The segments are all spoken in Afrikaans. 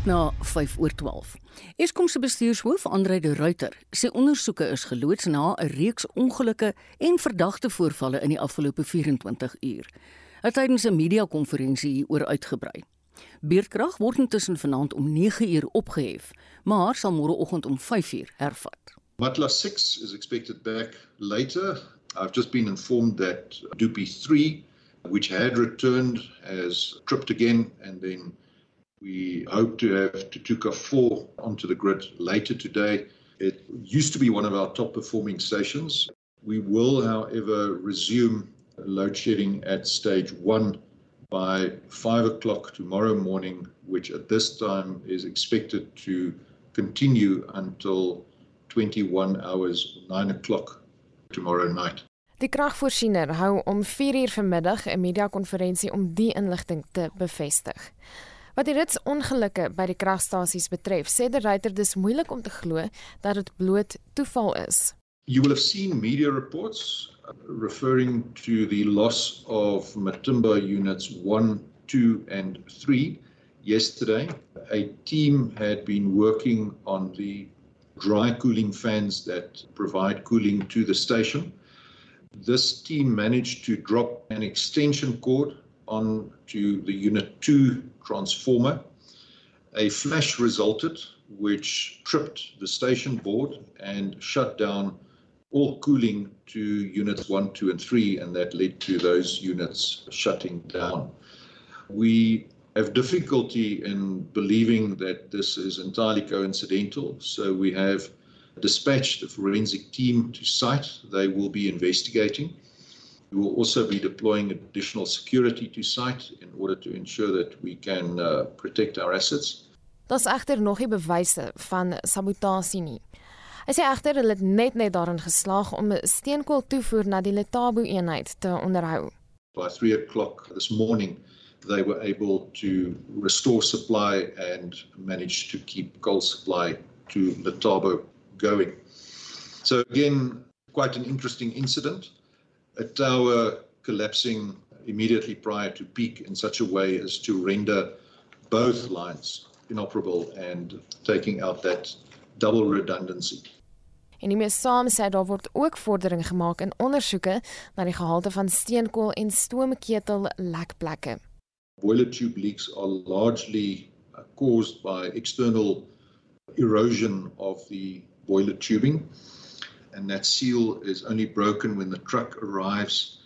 net na 5 oor 12. Eskom se bestuurshoof, Andre de Ruyter, sê ondersoeke is geloods na 'n reeks ongelukke en verdagte voorvalle in die afgelope 24 uur. Hy tydens 'n media-konferensie hieroor uitgebrei. Beerdkrag word intussen vanaand om 9 uur opgehef, maar sal môreoggend om 5 uur hervat. Matla 6 is expected back later. I've just been informed that Dupi 3 which had returned has tripped again and then We hope to have Tutuka 4 onto the grid later today. It used to be one of our top performing stations. We will, however, resume load shedding at stage one by 5 o'clock tomorrow morning, which at this time is expected to continue until 21 hours, 9 o'clock tomorrow night. Die kragvoorsiener hou om 4 uur vanmiddag 'n media-konferensie om die inligting te bevestig. Wat die rits ongelukke by die kragstasies betref, sê die ryter dis moeilik om te glo dat dit bloot toeval is. You will have seen media reports uh, referring to the loss of Matimba units 1, 2 and 3 yesterday. A team had been working on the dry cooling fans that provide cooling to the station. This team managed to drop an extension cord on to the Unit 2 transformer. A flash resulted, which tripped the station board and shut down all cooling to units 1, 2, and 3, and that led to those units shutting down. We have difficulty in believing that this is entirely coincidental, so we have dispatched a forensic team to site. They will be investigating. We will also be deploying additional security to site in order to ensure that we can uh, protect our assets. Daar's egter nog nie bewyse van sabotasie nie. Hy sê egter hulle het net net daarin geslaag om steenkool toevoer na die Letabo eenheid te onderhou. By 3 o'clock this morning they were able to restore supply and manage to keep coal supply to Letabo going. So again, quite an interesting incident. A tower collapsing immediately prior to peak in such a way as to render both lines inoperable and taking out that double redundancy. En hiermee saam sê daar word ook vordering gemaak in ondersoeke na die gehalte van steenkool en stoomketel lekplekke. Boiler tube leaks are largely caused by external erosion of the boiler tubing and that seal is only broken when the truck arrives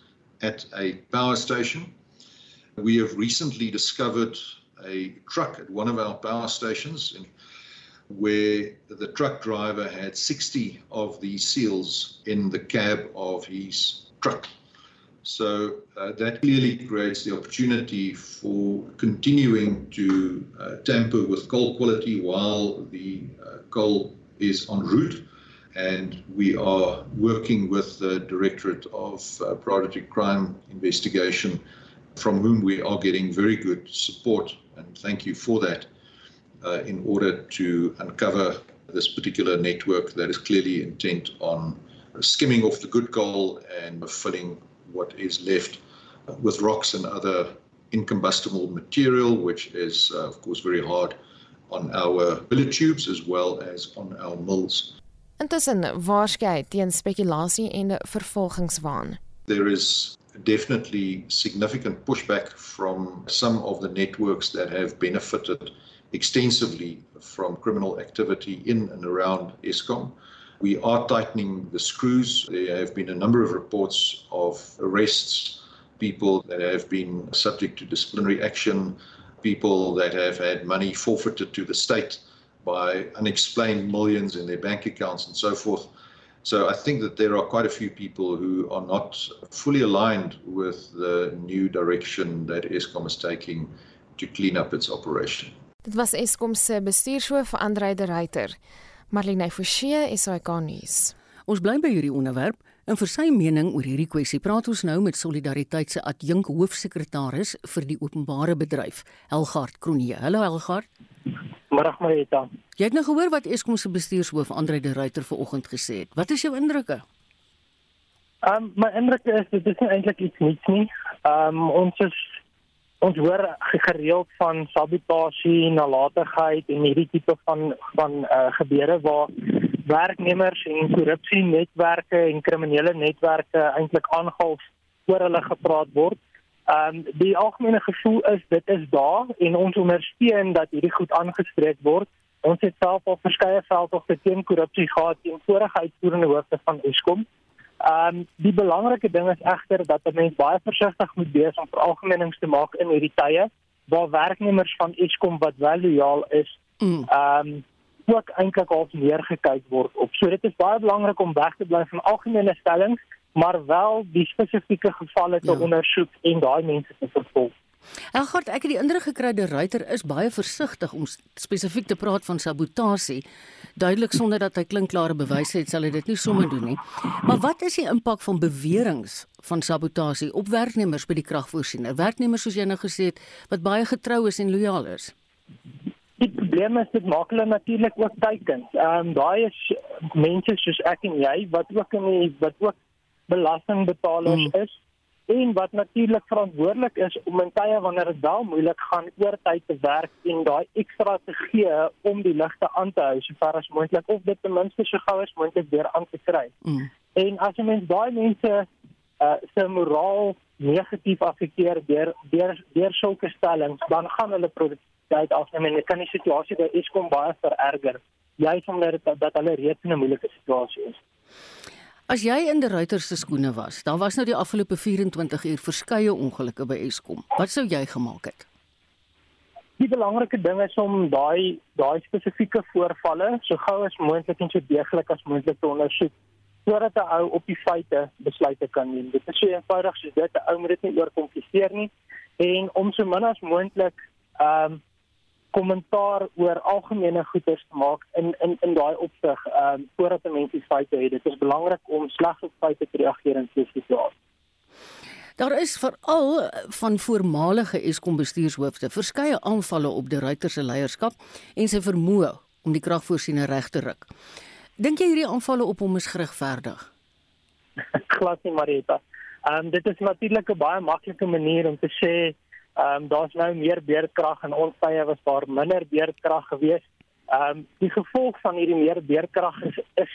at a power station. We have recently discovered a truck at one of our power stations where the truck driver had 60 of these seals in the cab of his truck. So uh, that clearly creates the opportunity for continuing to uh, tamper with coal quality while the uh, coal is en route and we are working with the Directorate of uh, Priority Crime Investigation, from whom we are getting very good support, and thank you for that, uh, in order to uncover this particular network that is clearly intent on skimming off the good coal and filling what is left with rocks and other incombustible material, which is, uh, of course, very hard on our billet tubes as well as on our mills. Intussen waarskei teen spekulasie en vervolgingswaan. There is definitely significant pushback from some of the networks that have benefited extensively from criminal activity in and around Eskom. We are tightening the screws. There have been a number of reports of arrests, people that have been subject to disciplinary action, people that have had money forfeited to the state by unexplained millions in their bank accounts and so forth. So I think that there are quite a few people who are not fully aligned with the new direction that Eskom is taking to clean up its operation. Dit was Eskom se bestuurshoof Andre de Ruyter. Marlene Forsie, SAK nuus. Ons bly by hierdie onderwerp en vir sy mening oor hierdie kwessie praat ons nou met Solidariteit se adjunk hoofsekretaris vir die openbare bedryf, Helgard Kronje. Hallo Helgard. Middag Marita. Jy het nou gehoor wat Eskom se bestuurshoof Andre de Ruyter vanoggend gesê het. Wat is jou indrukke? Ehm um, my indruk is dit is eintlik iets niets nie. Ehm um, ons is ons hoor gereeld van sabotasie, nalatigheid en hierdie tipe van van uh, gebeure waar werknemers en korrupsienetwerke en kriminele netwerke eintlik aangehaal oor hulle gepraat word. Ehm um, die algemene gevoel is dit is daar en ons ondersteun dat hierdie goed aangespreek word. Ons het self al verskeie veldtogte teen korrupsie gehad teen vorige uitvoerende hoofde van Eskom. Ehm um, die belangrike ding is egter dat 'n mens baie versigtig moet wees om veralgemenings te maak in hierdie tye waar werknemers van Eskom wat wel lojaal is, mm. ehm um, ook eintlik half neergekyk word op. So dit is baie belangrik om weg te bly van algemene stellings, maar wel die spesifieke gevalle te ja. ondersoek en daai mense te vervolg. Elgard, ek het die indruk gekry dat Ruiter is baie versigtig om spesifiek te praat van sabotasie. Duidelik sonder dat hy klinkklare bewyse het, sal hy dit nie sommer doen nie. Maar wat is die impak van beweringe van sabotasie op werknemers by die kragvoorsiener? Werknemers soos jy nou gesê het wat baie getrou is en lojaal is. Probleem is dit maak hulle natuurlik ook teikens. Ehm um, daai is mense soos ek en jy wat ook in die wat ook belastingbetalers mm. is en wat natuurlik verantwoordelik is om in tye wanneer dit wel moeilik gaan oortyd te werk en daai ekstra te gee om die ligte aan te hou sover as moontlik of dit ten minste so gou as moontlik weer aan te kry. Mm. En as jy mens daai mense uh, se moraal negatief affekteer deur deur deur sulke stellings, dan gaan hulle produktiwiteit afneem en dit kan die situasie by Eskom baie vererger. Jy sê dat dat hulle reeds in 'n moeilike situasie is. As jy in die ruiter se skoene was, dan was nou die afgelope 24 uur verskeie ongelukke by Eskom. Wat sou jy gemaak het? Die belangrike ding is om daai daai spesifieke voorvalle so gou as moontlik en so deeglik as moontlik te ondersoek sodat 'n ou op die feite besluite kan neem. Dit is so eenvoudig soos dit. 'n Ou moet dit nie oorkompliseer nie en om so min as moontlik ehm um, kommentaar oor algemene goeder te maak in in in daai opsig ehm um, voordat mense feite het. Dit is belangrik om slegs op feite te reageer in so 'n situasie. Daar is veral van voormalige Eskom bestuurshoofde verskeie aanvalle op die Ruiter se leierskap en sy vermoë om die kragvoorsiening reg te ruk. Dink jy hierdie aanvalle op hom is geregverdig? Glad nie, Marita. Ehm um, dit is natuurlik 'n baie maklike manier om te sê Ehm um, daar's nou meer beerdkrag en ons tye was daar minder beerdkrag geweest. Ehm um, die gevolg van hierdie meer beerdkrag is is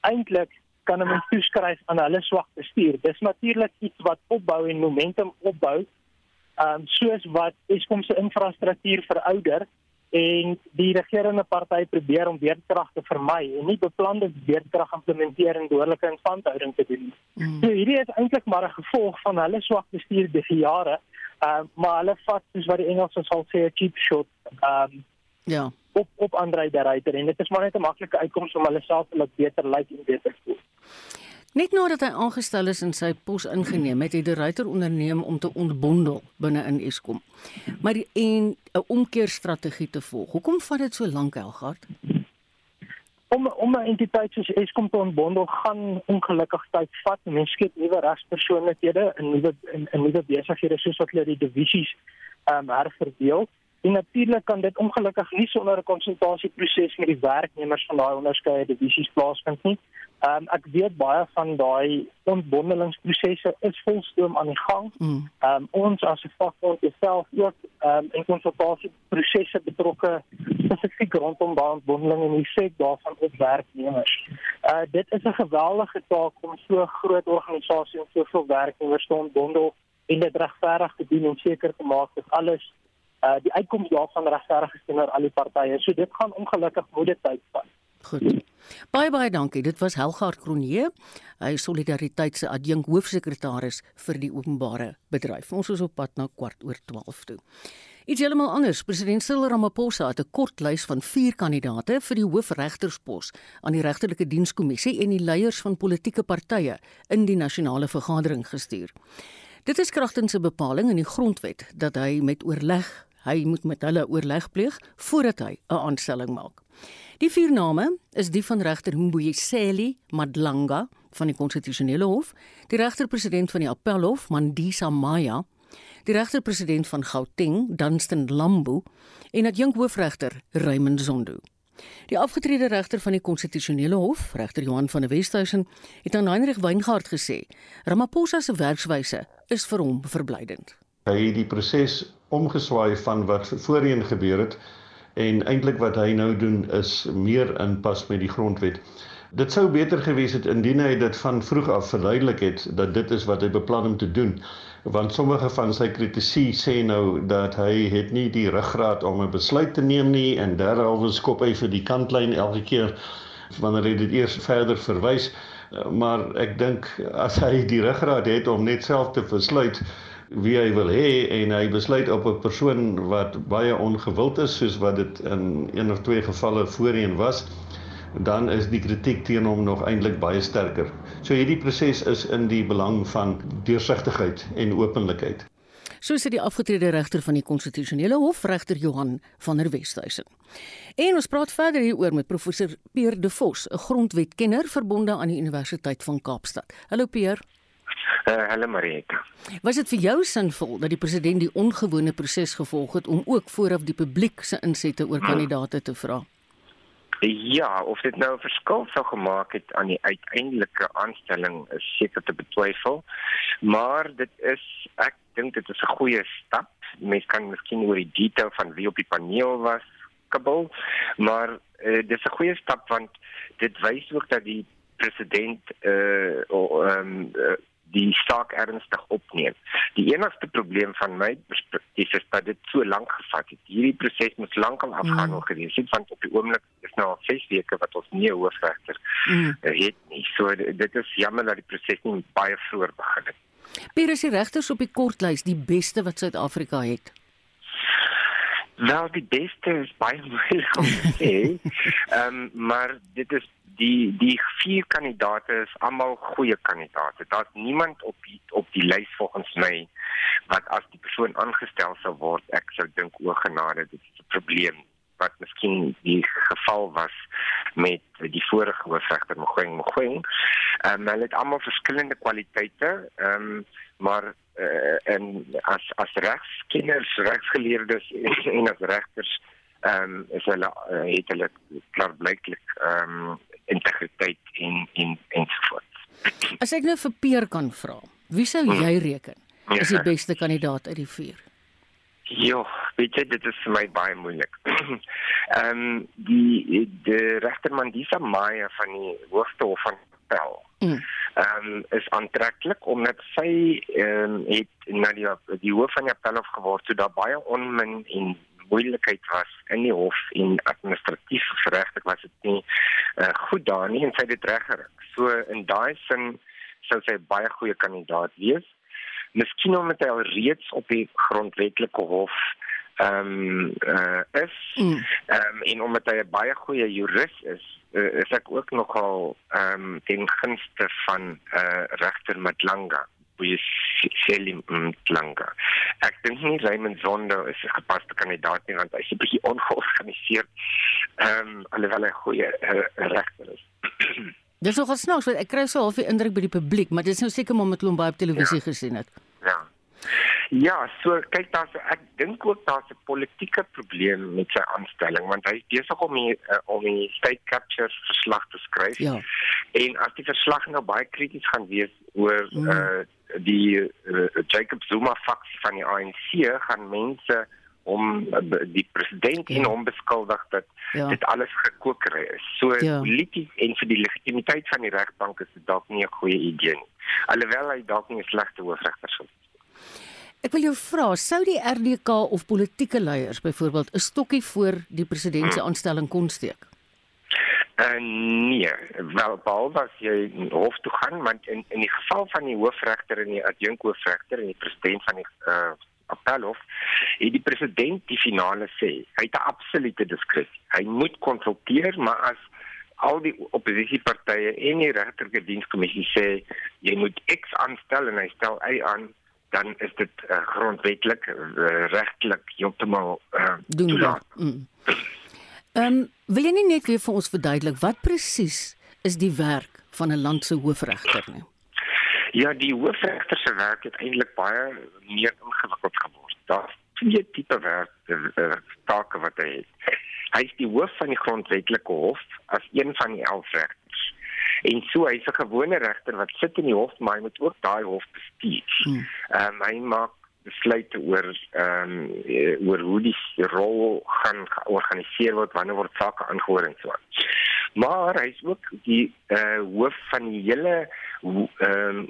eintlik kan 'n mens toeskryf aan hulle swak bestuur. Dis natuurlik iets wat opbou en momentum opbou. Ehm um, soos wat Eskom se infrastruktuur verouder en die regerende party probeer om beerdkrag te vermy en nie beplande beerdkrag implementeer en behoorlike instandhouding te doen. Mm. So hierdie is eintlik maar 'n gevolg van hulle swak bestuur deur jare. Ehm uh, maar hulle vat soos wat die Engelsers sal sê 'n cheap shot. Ehm um, ja. op op Andre de Ruyter en dit is maar net 'n maklike uitkoms om hulle self te laat beter lyk like en beter voel. Net nadat hy aangestel is en sy pos ingeneem het, het die Ruyter onderneem om te ontbondel binne in Eskom. Maar die, en 'n omkeerstrategie te volg. Hoekom vat dit so lank, Helgard? Om om 'n entiteit soos Eskom te ontbondel gaan ongelukkig tyd vat. Mense skep nuwe regspersoonlikhede en nuwe en nuwe besighede soos wat hulle die divisies ehm um, herverdeel. En natuurlik kan dit ongelukkig nie sonder 'n konsultasieproses met die werknemers van daai onderskeie divisies plaasvind nie. Ehm um, ek weet baie van daai ontbondelingsprosesse is volstoom aan die gang. Mm. Ehm um, ons as 'n vakbond self ook ehm um, in konsultasieprosesse betrokke spesifiek rondom daai ontbondeling en die effek daarvan op werknemers. Uh dit is 'n geweldige taak om so 'n groot organisasie en soveel werknemers te ontbondel en dit regverdig te doen en seker te maak dat alles uh die uitkoms daarvan regverdig is teenoor al die partye. So dit gaan ongelukkig moeite tyd vat. Goed. Baie baie dankie. Dit was Helgard Kronje. Hy Solidariteit se adjunk hoofsekretaris vir die openbare bedryf. Ons is op pad na kwart oor 12 toe. Iets heeltemal anders. President Cyril Ramaphosa het 'n kort lys van 4 kandidaate vir die hoofregterspos aan die regterlike dienskommissie en die leiers van politieke partye in die nasionale vergadering gestuur. Dit is kragtens 'n bepaling in die grondwet dat hy met oorleg, hy moet met hulle oorleg pleeg voordat hy 'n aanstelling maak. Die vier name is die van regter Mbuyiseli Madlanga van die konstitusionele hof, die regter-president van die appelhof Mandisa Maya, die regter-president van Gauteng Dunstan Lambu en adjunk hoofregter Raymond Zondo. Die afgetrede regter van die konstitusionele hof, regter Johan van der Westhuizen, het aan Heinrich Weingart gesê: "Ramaphosa se werkswyse is vir hom verblydend." Hy het die proses omgeswaai van wat voorheen gebeur het en eintlik wat hy nou doen is meer in pas met die grondwet. Dit sou beter gewees het indien hy dit van vroeg af verduidelik het dat dit is wat hy beplan om te doen want sommige van sy kritici sê nou dat hy het nie die ruggraat om 'n besluit te neem nie en derhalwe skop hy vir die kantlyn elke keer wanneer hy dit eers verder verwys maar ek dink as hy die ruggraat het om net self te besluit wie hy wil hê en hy besluit op 'n persoon wat baie ongewild is soos wat dit in een of twee gevalle voorheen was dan is die kritiek teen hom nog eintlik baie sterker. So hierdie proses is in die belang van deursigtigheid en openlikheid. So sê die afgetrede regter van die konstitusionele hof, regter Johan van der Westhuizen. En ons praat verder hieroor met professor Peer De Vos, 'n grondwetkenner verbonde aan die Universiteit van Kaapstad. Hallo Peer. Uh, hallo Marieta. Was dit vir jou sinvol dat die president die ongewone proses gevolg het om ook vooraf die publiek se insette oor kandidaate te vra? Ja, of dit nou 'n verskil sou gemaak het aan die uiteindelike aanstelling is seker te betwyfel. Maar dit is ek dink dit is 'n goeie stap. Mens kan miskien oor die detail van wie op die paneel was kabbel, maar uh, dit is 'n goeie stap want dit wys ook dat die president uh um uh, die saak ernstig opneem. Die enigste probleem van my is dat dit so lank gevat het. Hierdie proses moes lankal afgehandel mm. gewees het want op die oomblik is nou al 6 weke wat ons nie 'n hoofregter mm. het nie. So dit is jammer dat die proses nie baie vroeër begin het. Pier is die regters op die kortlys die beste wat Suid-Afrika het. Wel die beste is baie moeilik om te sê. Ehm um, maar dit is die die vier kandidate is almal goeie kandidate. Daar's niemand op die, op die lys volgens my wat as die persoon aangestel sou word, ek sou dink o genade, dit is 'n probleem wat miskien die geval was met die vorige hoofregter Mogoeng Mogoeng. Ehm um, hulle het almal verskillende kwaliteite, ehm um, maar uh, en as as regskenners, regsgeleerdes en as regters ehm um, is hulle uh, het hulle klaarblyklik ehm um, integriteit en en ensovoorts. As ek nou vir Peer kan vra, wie sou hmm. jy reken is die beste kandidaat uit die vier? Ja, weet jy dit is vir my baie moeilik. Ehm um, die die regter Mandisa Maya van die Hoogste Hof van Appel. Hmm. Ehm um, is aantreklik omdat sy ehm um, het na die die hoof van die Appel hof geword toe daar baie onmin en moeilikheid was in die hof en administratief geregtig was dit nie uh, goed daar nie en sy het dit reggerig. So in daai sin sou sy baie goeie kandidaat wees. Miskien omdat hy al reeds op die grondwetlike hof ehm um, uh, is mm. ehm um, en omdat hy 'n baie goeie jurist is, uh, is ek ook nogal ehm um, ten gunste van uh, regter Matlanga wie Selim Mtlanga. Ek dink nie Raymond Zondo is 'n gepaste kandidaat nie want hy is 'n bietjie ongeorganiseerd. Ehm um, alhoewel hy goeie uh, regter is. Dis nogal snaaks want ek kry so half die indruk by die publiek, maar dit is nou seker maar met Lombard op televisie ja. gesien het. Ja. Ja, so kyk daar's ek dink ook daar's 'n politieke probleem met sy aanstelling want hy is besig om die, uh, om die state capture verslag te skryf. Ja. En as die verslag nou baie krities gaan wees oor mm. uh die uh, Jacob Zuma faksie van die ANC gaan mense om uh, die president ja. en hom beskuldig dat ja. dit alles gekookery is. So ja. polities en vir die legitimiteit van die regbank is dit dalk nie 'n goeie idee nie. Alhoewel hy dalk nie 'n slegte hoofregter sou wees. Ek wil jou vra, sou die RDK of politieke leiers byvoorbeeld 'n stokkie voor die president se aanstelling kon steek? Uh, nee, wel behalwe as jy hof toe gaan, want in in die geval van die hoofregter en die adjunkhoofregter en die president van die uh, appelhof, het die president die finale sê. Hy het 'n absolute diskresie. Hy moet konsulteer, maar as al die oppositiepartye en die regterlike dienskommissie sê jy moet X aanstel en hy stel Y aan, dan is dit uh, grondwetlik uh, regtelik heeltemal uh, toelaat. Mm. Ehm um, wil jy nie net weer vir ons verduidelik wat presies is die werk van 'n land se hoofregter nie? Ja, die hoofregter se werk het eintlik baie meer ingewikkeld geword. Daar's twee tipe werk uh, take wat hy het. Hy is die hoof van die grondwetlike hof as een van die 11 regters. En so hy's 'n gewone regter wat sit in die hof, maar hy moet ook daai hof bestuur. Hmm. Ehm um, hy maak besluite oor ehm um, oor hoe die rol gaan georganiseer word wanneer word sake aangehoor en so. Maar hy is ook die uh hoof van die hele ehm um,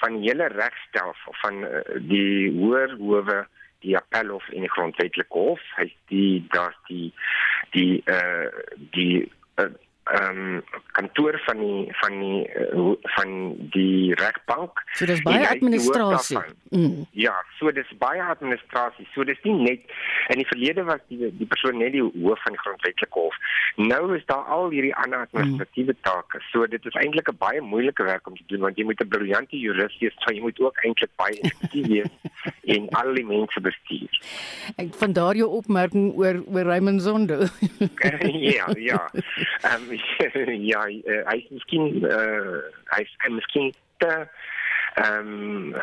van die hele regstelsel van uh, die hoër howe die appelhof en die grondwetlike hof hy die daar die die uh die uh, ehm um, kantoor van die van die uh, van die regbank. So dis baie administrasie. Mm. Ja, so dis baie administrasie. So dis nie net in die verlede was die die persoon net die hoof van die grondwetlike hof. Nou is daar al hierdie ander administratiewe mm. take. So dit is eintlik 'n baie moeilike werk om te doen want jy moet 'n briljante jurist wees, so jy moet ook eintlik baie effektief wees in al die mense bestuur. Ek van daar jou opmerking oor oor Raymond Zondo. ja, ja. Ehm um, ja, uh, hy is miskien uh, hy is hy miskien te ehm um,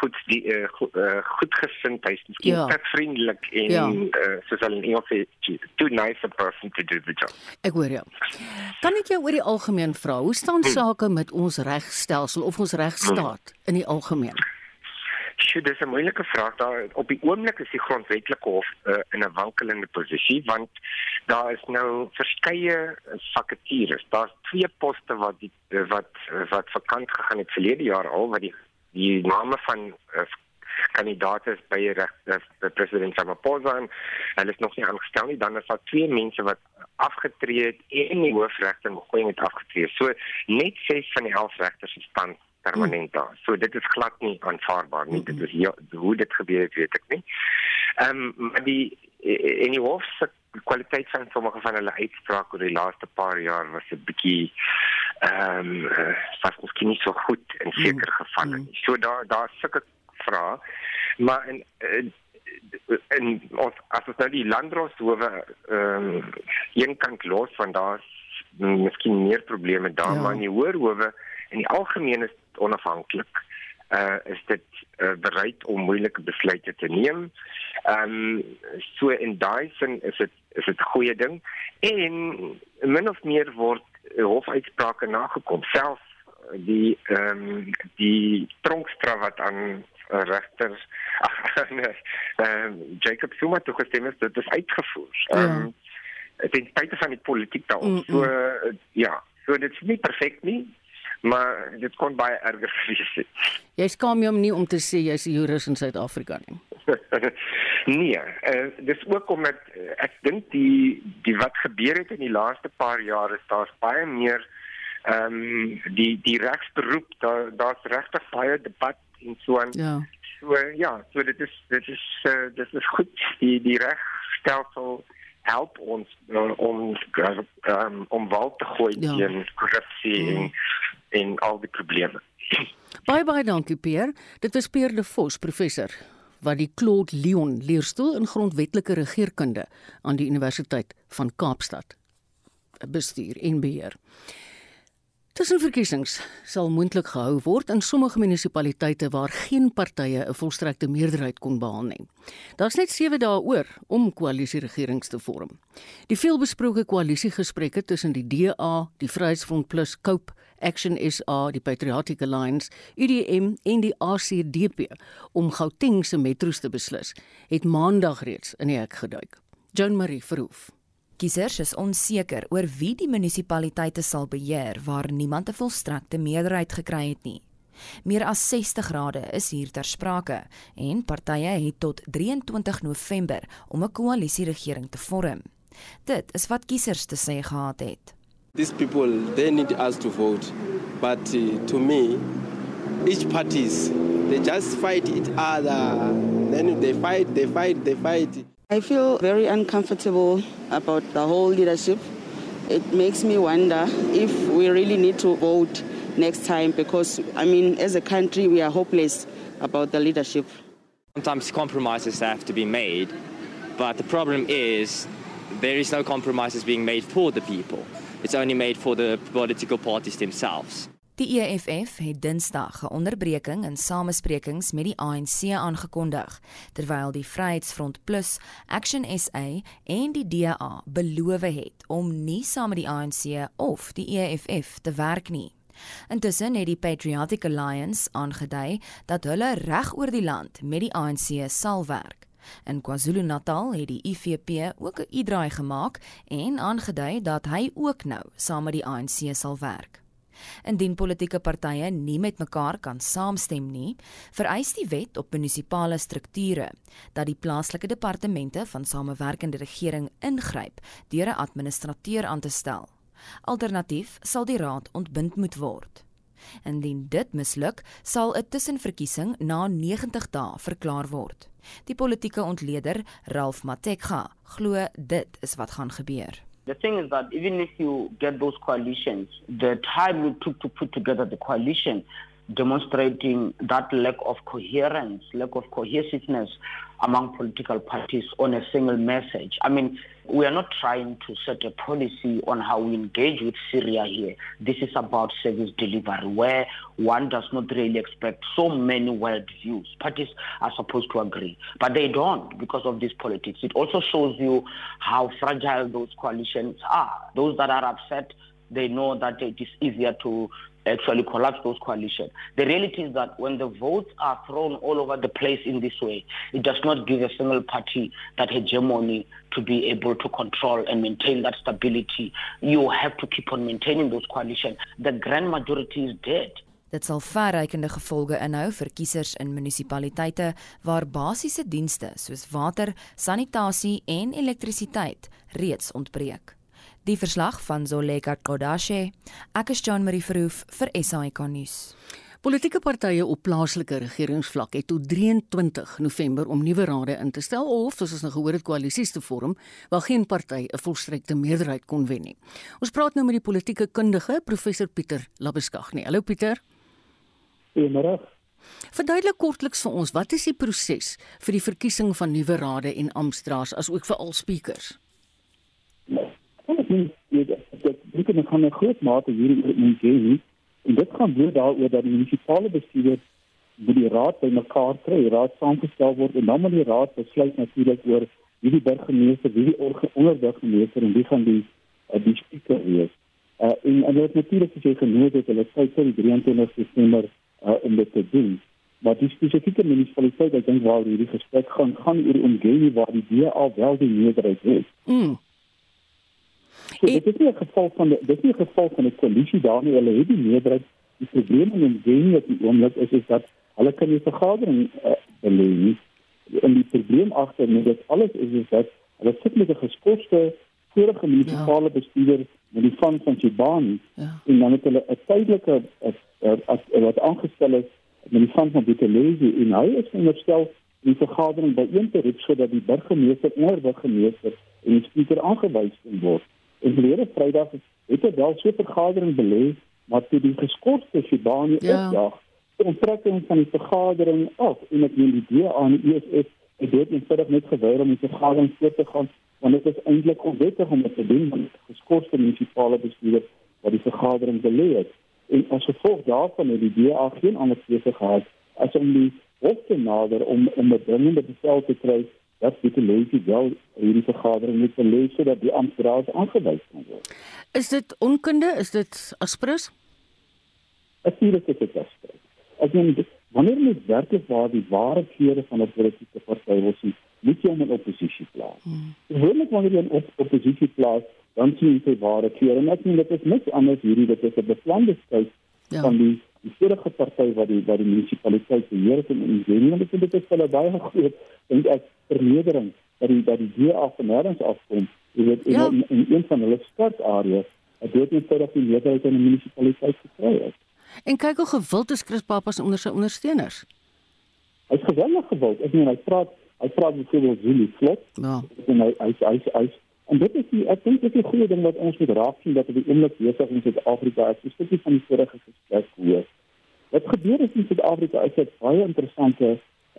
goed die uh, goed, uh, goed gesind hy is miskien ja. te vriendelik en ja. uh, soos hulle in Engels sê too nice a person to do the job. Ek hoor jou. Kan ek jou oor die algemeen vra, hoe staan hmm. sake met ons regstelsel of ons regstaat hmm. in die algemeen? Sjoe, dis 'n moeilike vraag. Daar op die oomblik is die grondwetlike hof uh, in 'n wankelende posisie want daar is nou verskeie vakatures. Daar's twee poste wat die, wat wat vakant gegaan het verlede jaar al wat die die name van uh, kandidaate is by reg by president Ramaphosa en hulle is nog nie aangestel nie. Dan is daar twee mense wat afgetree het en die hoofregter Mogoeng het afgetree. So net 6 van die 11 regters is tans permanent daar. So dit is glad nie aanvaarbaar nie. Dit is ja, hoe dit gebeur het, weet ek nie. Ehm um, maar die en die hof se kwaliteit van sommige van hulle uitsprake oor die laaste paar jaar was 'n bietjie ehm um, uh, was miskien nie so goed in sekere mm. gevalle nie. So daar daar sulke vrae. Maar in uh, en ons as ons nou die landdroshowe ehm um, een kant los van daar miskien meer probleme daar ja. maar in die hoërhowe in die algemeen is onafhanklik. Uh is dit uh, bereid om moeilike besluite te neem. Ehm um, so in daai sin is dit is dit 'n goeie ding en min of meer word hofuitsprake nagekom. Self die ehm um, die tronkstraf wat aan uh, nee, ehm um, Jacob Zuma toe gestem is, dit is uitgevoer. Ehm um, ja. ten spyte van die politiek daarop. Mm -mm. So uh, ja, so dit is nie perfek nie maar dit kon baie erger gewees het. Jy skaam jou om nie om te sê jy's 'n jurist in Suid-Afrika nie. nee, uh, dis ook omdat uh, ek dink die die wat gebeur het in die laaste paar jare is daar's baie meer ehm um, die die regsberoep daar daar's regtig baie debat en so aan. Ja. So ja, so dit is dit is uh, dit is goed die die regstelsel help ons uh, om um, om wal te gooi ja. teen korrupsie mm. en en al die probleme. Baie baie dankie Pierre. Dit was Pierre de Vos, professor wat die Claude Leon leerstoel in grondwetlike regeringskunde aan die Universiteit van Kaapstad bestuur en beheer. Tussenverkiesings sal moontlik gehou word in sommige munisipaliteite waar geen partye 'n volstrekte meerderheid kon behaal nie. Daar's net 7 dae oor om koalisieregerings te vorm. Die veelbesproke koalisiegesprekke tussen die DA, die Vryheidsfront Plus, Cope Action SA, die Patriotic Alliance, UDM en die ACDP om Gauteng se metro's te beslis, het maandag reeds in die hek geduik. Joan Marie Verhoef. Kiesers is onseker oor wie die munisipaliteite sal beheer waar niemand 'n volstrekte meerderheid gekry het nie. Meer as 60 grade is hier ter sprake en partye het tot 23 November om 'n koalisieregering te vorm. Dit is wat kiesers te sê gehad het. These people, they need us to vote. But uh, to me, each parties, they just fight each other. Then they fight, they fight, they fight. I feel very uncomfortable about the whole leadership. It makes me wonder if we really need to vote next time because, I mean, as a country, we are hopeless about the leadership. Sometimes compromises have to be made, but the problem is there is no compromises being made for the people. it's only made for the political parties themselves. Die EFF het Dinsdag 'n onderbreking in samesprekings met die ANC aangekondig, terwyl die Vryheidsfront Plus, Action SA en die DA beloof het om nie saam met die ANC of die EFF te werk nie. Intussen het die Patriotic Alliance aangedui dat hulle reg oor die land met die ANC sal werk. In KwaZulu-Natal het die IFP ook 'n uitdraai gemaak en aangedui dat hy ook nou saam met die ANC sal werk. Indien politieke partye nie met mekaar kan saamstem nie, vereis die wet op munisipale strukture dat die plaaslike departemente van samewerkende regering ingryp deur 'n administrateur aan te stel. Alternatief sal die raad ontbind moet word. Indien dit misluk, sal 'n tussenverkiesing na 90 dae verklaar word. Die politieke ontleder, Ralph Matekga, glo dit is wat gaan gebeur. The thing is that even if you get those coalitions, the time it took to put together the coalition demonstrating that lack of coherence, lack of cohesiveness among political parties on a single message. I mean, we are not trying to set a policy on how we engage with Syria here. This is about service delivery, where one does not really expect so many world views. Parties are supposed to agree, but they don't because of this politics. It also shows you how fragile those coalitions are. Those that are upset, they know that it is easier to actually collapse those coalitions. The reality is that when the votes are thrown all over the place in this way, it does not give a single party that hegemony to be able to control and maintain that stability. You have to keep on maintaining those coalitions. The grand majority is dead. Dit sal verrykende gevolge inhou vir kiesers in munisipaliteite waar basiese dienste soos water, sanitasie en elektrisiteit reeds ontbreek. Die verslag van Zoleka Kodashe. Ek is John Marie Verhoef vir SAK nuus. Politieke partye op plaaslike regeringsvlak het tot 23 November om nuwe rade in te stel of soos ons nou gehoor het koalisies te vorm waar geen party 'n volstrekte meerderheid kon wen nie. Ons praat nou met die politieke kundige professor Pieter Labeskagh. Hallo Pieter. Goeiemôre. Verduidelik kortliks vir ons wat is die proses vir die verkiesing van nuwe rade en amptdraers as ook vir al speakers? nie weet dat dit kan gaan 'n groot mate hierdie moet gee nie. En dit gaan weer daaroor dat die munisipale bestuur by die raad by mekaar kry, die raad saamgestel word en dan moet die raad besluit natuurlik oor wie die burgemeester, wie die onderburgemeester en wie gaan die uh, die spreker wees. Uh, en en dit natuurlik is jy genoeg dat hulle tyd vir die 23 Desember uh, om dit te doen. Maar die spesifieke munisipaliteit, ek dink waar hierdie gesprek gaan, gaan oor omgewing waar die DA wel die meerderheid het. Mm. So, dit is nie 'n geval van die, dit is nie 'n geval van 'n koalisie daarmee hulle het die meerderheid. Die probleem in die op die oomblik is is dat hulle kan nie vergadering uh, belê nie. En die probleem agter met dit alles is is dat hulle sit met 'n geskofte vorige munisipale ja. bestuurder met die van van Chibani ja. en dan het hulle 'n tydelike wat aangestel is met die van van Botelesi en hy is veronderstel die vergadering by een te roep sodat die burgemeester onderburgemeester en die spreker aangewys word En verlede Vrydag het hy wel so 'n vergadering belê, maar toe die geskorte Shibani ja. opdag, onttrekking van die vergadering af en ek neem die idee aan die EFF het dit eenvoudig net geweier om die vergadering voort te gaan want dit is eintlik onwettig om dit te doen want geskorte munisipale bestuurder wat die vergadering belê het. En as gevolg daarvan het die DA geen ander keuse gehad as om die hof te nader om om 'n dringende bevel te kry dat dit lees wel hierdie vergadering moet lees sodat die amptenare aangewys kan word. Is dit onkunde? Is dit aspres? Natuurlik is dit aspres. As jy wanneer jy werklik waar die ware kleure van 'n politieke party wil sien, moet jy hom in oppositie plaas. Hmm. Gewoonlik wanneer jy in op oppositie plaas, dan sien jy sy ware kleure. En ek meen dit is niks anders hierdie dit is 'n beplande skuif ja. van die die vorige party wat die wat die munisipaliteit beheer het en in nie want dit is hulle baie groot dink ek vernedering dat die dat die DA van nêrens afkom. Jy weet ja. in, in een van hulle startareas het dit net vir die meerderheid in die munisipaliteit gekry het en kyk hoe gewild is Chris Papas onder sy ondersteuners. Hy's geweldig gewild. Ek meen hy praat hy praat met veel Zulu vlot. Ja. En hy hy hy, hy En dit is die ek dink dit is 'n goeie ding wat ons moet raak sien dat op die oomblik besig in Suid-Afrika is, spesifiek van die vorige gesprek hoor. Wat gebeur is in Suid-Afrika is dit baie interessante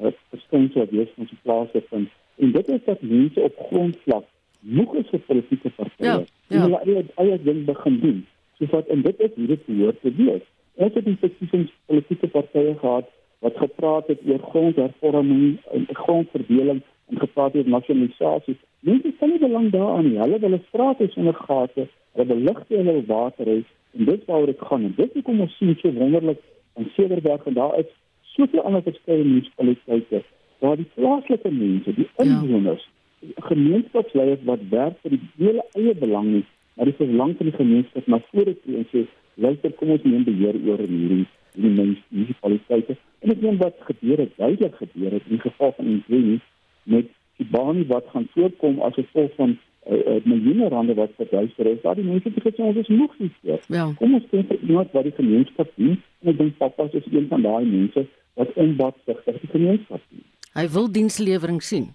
uh, verskynsel wat hier ons plase vind. En dit is dat mense op grondvlak moeg is vir politieke partye. Ja, ja. Hulle eie eie ding begin doen. So wat en dit is hoe dit behoort te wees. Ons het die spesifieke politieke partye gehad wat gepraat het oor grondhervorming en grondverdeling en gepraat oor nasionalisasie. Mense stel nie belang daaraan nie. Hulle wil 'n straat hê sonder gate, hulle wil ligte en hulle water hê en dit waaroor dit gaan. En dit is kom ons sien so wonderlik in Cederberg en daar is soveel ander verskeie munisipaliteite waar die plaaslike mense, die ja. inwoners, ja. gemeenskapsleiers wat werk vir die hele eie belang nie, maar die belang van die gemeenskap na vore toe en sê, "Luister, kom ons neem beheer oor hierdie hierdie munisipaliteite." En ek dink wat gebeur het, duidelik gebeur het in geval van Ingweni met die baan wat gaan voorkom as gevolg van uh, miljoene rande wat verduister is. Daar die mense het gesê ons is nog nie seker. Ja. Kom ons kyk iemand wat die gemeenskap dien. En ek dink pappa is een van daai mense wat onbatsig vir die gemeenskap dien. Hy wil dienslewering sien.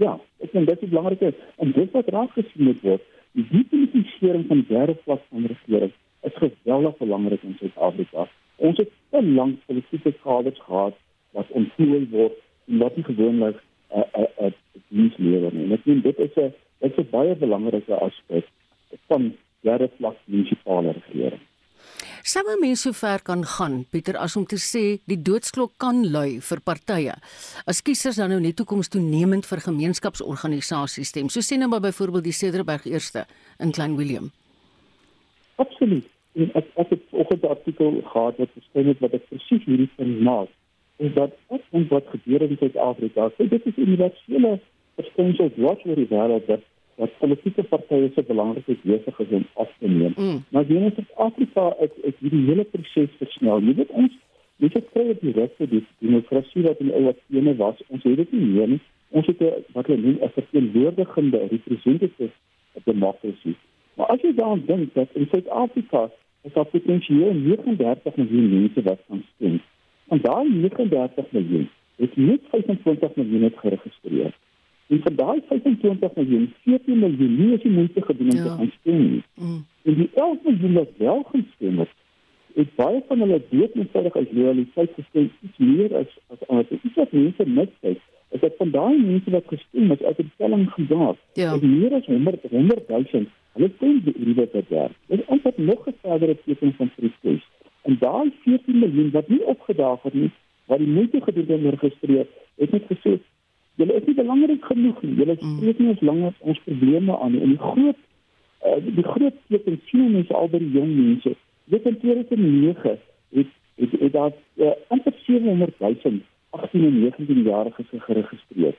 Ja, ek dink dit is belangrik en dit wat raak gesien moet word. Die definisie van derde vlak van regering is geweldig belangrik in Suid-Afrika. Ons het te lank politieke kaders gehad wat ontwikkel word en wat nie gewoonlik 'n uh, 'n uh, uh, dienslewer nie. Ek dink dit is 'n dit is 'n baie belangrike aspek van derde vlak munisipale regering. Sou mense so ver kan gaan, Pieter, as om te sê die doodsklok kan lui vir partye. As kiesers dan nou net toekoms toenemend vir gemeenskapsorganisasies stem, so sê nou maar byvoorbeeld die Cederberg eerste in Klein Willem. Absoluut. En ek ek het ook 'n artikel gehad wat geskryf het wat ek presies hierdie punt maak is dat ek dink wat gebeur in Suid-Afrika, so dit is universele verskynsel wat oor die wêreld dat dat politieke partye se belangrike besig is om af te neem. Mm. Maar hier in Suid-Afrika is is hierdie hele proses versnel. Jy weet ons weet ek kry dit regte die demokrasie wat in ouer tene was. Ons het dit nie meer nie. Ons het 'n wat hulle noem 'n verteenwoordigende representative demokrasie. Maar as jy dan dink dat in Suid-Afrika is daar potensieel 39 miljoen mense wat kan stem En daai 39 miljoen het net 25 miljoen geregistreer. En van daai 25 miljoen, 14 miljoen nie is die moeite gedoen om ja. te gaan stem nie. Mm. En die 11 miljoen wat wel gestem het, het baie van hulle dood eenvoudig uit loyaliteit gestem iets meer as as ander. Is wat mense net sê. Is dat van daai mense wat gestem het, as dit telling gedoen ja. het, meer as 100 100 000, hulle stem die liewe te daar. Dit is eintlik nog 'n verdere teken van protest. En daai 14 miljoen wat nie opgedaag het nie, wat die moeite gedoen het om te registreer, het net gesê julle is nie belangrik genoeg nie. Julle mm. spreek nie ons langer ons probleme aan nie. En die groot uh, die groot teken sien mense al by die jong mense. Dit in 2009 het het het daar uh, amper 700 000 18 en 19 jariges geregistreer.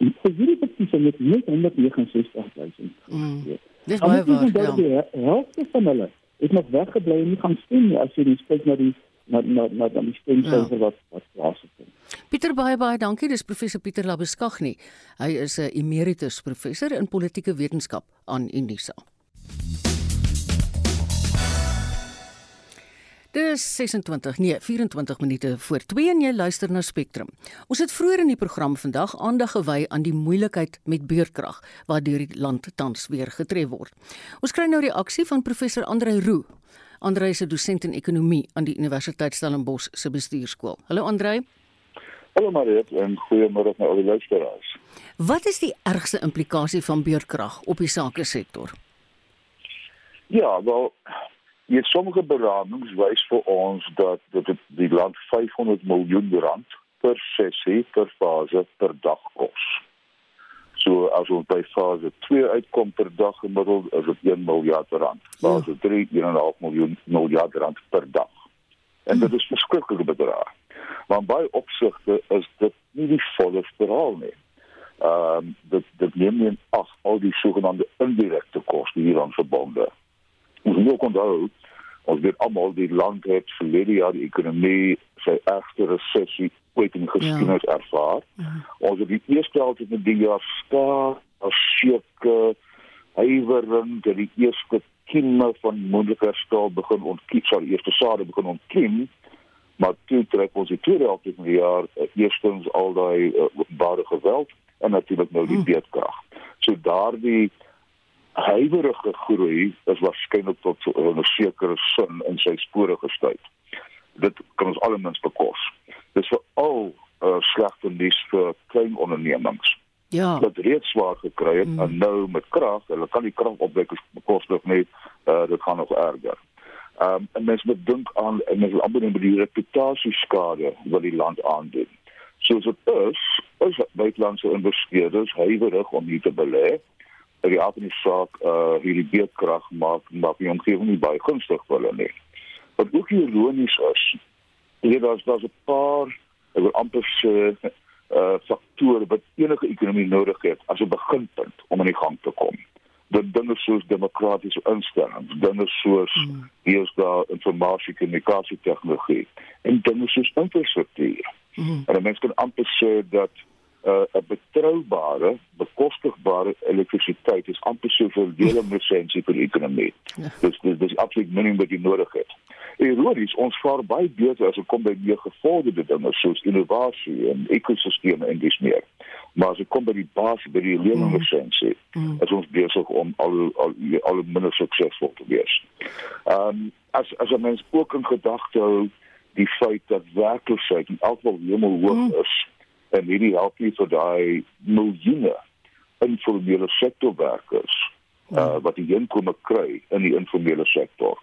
En vir hierdie petisie het net 169 000. Mm. Dis baie waar. Ja, helfte van hulle het nog weggebly en nie gaan stem nie as jy kyk na die na na na die stemsyfer ja. wat wat plaasvind. Pieter baie baie dankie. Dis professor Pieter Labeskagni. Hy is 'n emeritus professor in politieke wetenskap aan Unisa. Dis 26, nee, 24 minute voor 2 en jy luister na Spectrum. Ons het vroeër in die program vandag aandag gewy aan die moeilikheid met beurtkrag waardeur die land tans weer getref word. Ons kry nou reaksie van professor Andre Roo. Andre is 'n dosent in ekonomie aan die Universiteit Stellenbosch se bestuurskool. Hallo Andre. Hallo Mariet en goeiemôre aan al die luisteraars. Wat is die ergste implikasie van beurtkrag op die sake sektor? Ja, wel Hier sommige beramings wys vir ons dat dit die land 500 miljoen rand per sessie per fase per dag kos. So as ons by fase 2 uitkom per dag gemiddeld is dit 1 miljard rand. Fase 3 1.5 miljoen miljard rand per dag. En dit is verskriklike bedrag. Maar by opsigte is dit nie die volle verhaal nie. Ehm um, dit dit neem nie af al die sogenaamde indirekte koste hieraan verbonde. Ons moet ook onthou ons weet almal die land het verlede jaar die ekonomie sy ergste resessie ooit in geskiedenis ja. ervaar. Ja. Ons het die eerste helfte van die jaar staar as seker huiwering dat die eerste kieme van moontlike herstel begin ontkiem, sal eerste sade begin ontkiem. Maar toe trek ons die tweede helfte van die jaar uh, eerstens al daai uh, bare geweld en natuurlik nou die hm. beedkrag. So daardie huiwerige groei is waarskynlik tot 'n sekere sin in sy spore gestuit. Dit kan ons almens bekos. Dis vir al uh, slegte nuus vir klein ondernemings. Ja. Wat reeds swaar gekry het mm. en nou met krag, hulle kan die krag opwekkers bekostig nie. Uh, dit gaan nog erger. Ehm um, en mens moet dink aan en mens wil amper net die reputasieskade wat die land aandoen. soos dit is, is buitelandse investeerders huiwerig om hier te belê. Die aardse saak uh hierdie beedkrag maak maak die omgewing nie baie gunstig vir hulle nie. Wat ook ironies is, hier daar's daar's 'n paar ek wil amper sê uh faktore wat enige ekonomie nodig het as 'n beginpunt om aan die gang te kom dat dinge soos demokratiese instellings, dinge soos hier is daar informasie kommunikasie tegnologie en dinge soos infrastruktuur. Mm. En mense kan amper sê dat uh, 'n betroubare, bekostigbare elektrisiteit is amper soveel deel van essensie vir die ekonomie. Ja. Dis dis dis absoluut minimum wat jy nodig het. Ironies, ons vaar baie beter as dit kom by meer gevorderde dinge soos innovasie en ekosisteme en dis meer. Maar as dit kom by die basis by die lewensessensie, mm. mm. is ons besig om al al al minder suksesvol te wees. Ehm um, as as 'n mens ook in gedagte hou die feit dat werkloosheid in elk geval hemelhoog mm. is en hierdie help nie vir daai miljoene informele sektorwerkers uh, wat die inkomste kry in die informele sektor.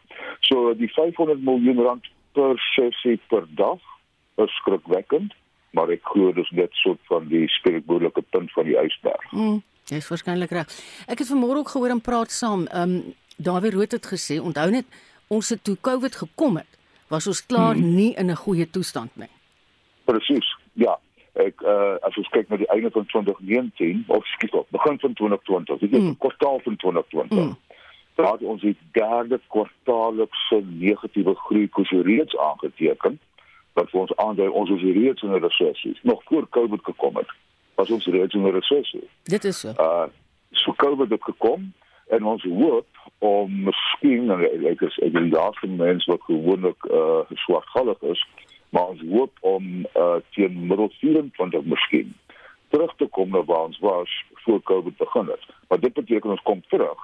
So die 500 miljoen rand per sessie per dag is skrikwekkend, maar ek glo dis net soort van die spreekwoordelike punt van die ysberg. Mm, jy is waarskynlik reg. Ek het vanmôre ook gehoor en praat saam. Ehm um, Dawie Rood het gesê, onthou net ons het toe COVID gekom het, was ons klaar mm. nie in 'n goeie toestand nie. Presies. Ja, ek uh, as ons kyk na die einde van 2019 of skiet op begin van 2020 dit is mm. kwartaal van 2020 mm. daar ons die derde kwartaallikse negatiewe groei koers reeds aangeteken wat vir ons aandui ons is reeds in 'n resessie nog voor covid gekom het was ons reeds in 'n resessie dit is so uh so covid het gekom en ons hoop om miskien en ek is ek die laaste mens wat gewoonlik uh swartgallig is maar ons hoop om uh, teen middel 24 miskien terug te kom na waar ons was voor Covid begin het. Maar dit beteken ons kom terug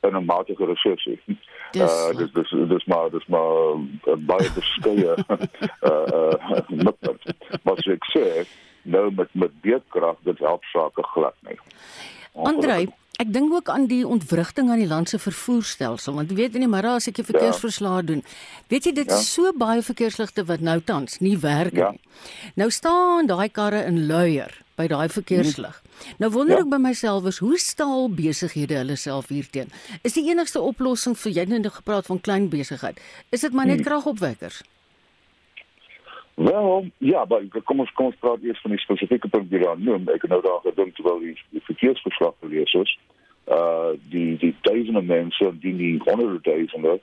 in 'n matige resessie. Dis uh, dis dis dis maar dis maar uh, baie beskeie uh uh wat ek sê nou met met beedkrag dit help sake glad nie. Andrei Ek dink ook aan die ontwrigting aan die land se vervoerstelsel want jy weet in die middag as ek die verkeersverslae ja. doen. Weet jy dit ja. is so baie verkeersligte wat nou tans nie werk ja. nie. Nou staan daai karre in luier by daai verkeerslig. Hmm. Nou wonder ja. ek by myself is hoe staal besighede hulle self hierteen. Is die enigste oplossing vir jy net gepraat van klein besigheid. Is dit maar net hmm. kragopwekkers? Wel, ja, maar kom ons kom ons praat eers van die spesifieke punt wat jy noem. Ek het nou daar gedink terwyl die, die verkeersverslag gelees is. Uh die die duisende mense die nie honderde duisende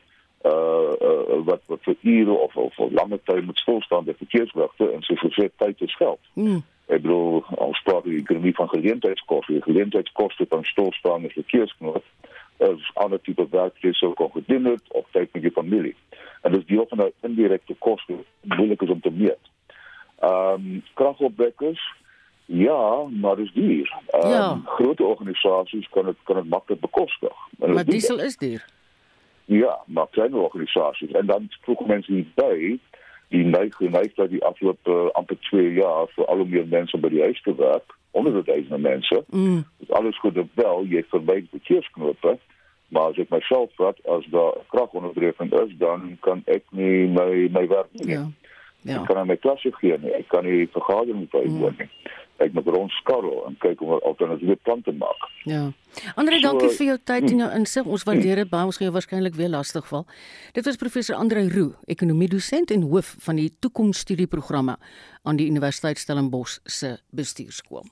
uh, uh wat wat vir ure of of vir lange tyd moet stil staan by verkeersligte en so vir tyd is geld. Mm. Ek bedoel, ons praat hier ekonomie van geleentheidskoste, geleentheidskoste van stilstaande verkeersknoop as ander tipe werk jy sou kon gedoen het of tyd met jou familie. En dis deel van 'n indirekte koste, moeilik is om te meet. Ehm um, kragopwekkers ja, maar dis duur. Um, ja. Groot organisasies kan dit kan dit maklik bekostig. Maar diesel is duur. Ja, maar klein organisasies en dan voeg mense nie by die neig geneig dat die afloop uh, amper 2 jaar vir al hoe meer mense by die huis te werk onder die duisende mense. Mm. Dit alles goed en wel, jy verby die verkeersknope, maar as ek myself vat as daar kragonderbreking is, dan kan ek nie my my werk doen. Ja. Ja. Ek kan aan my klasse gee nie. Ek kan nie vergadering bywoon nie. Ek moet rondskarrel en kyk hoe alternatiewe plan te maak. Ja. Andre, so, dankie vir jou tyd en jou insig. Ons waardeer dit baie. Ons gaan jou waarskynlik weer lastig val. Dit was professor Andre Roo, ekonomiedosent en hoof van die toekomsstudieprogramme aan die Universiteit Stellenbosch se bestuurskool.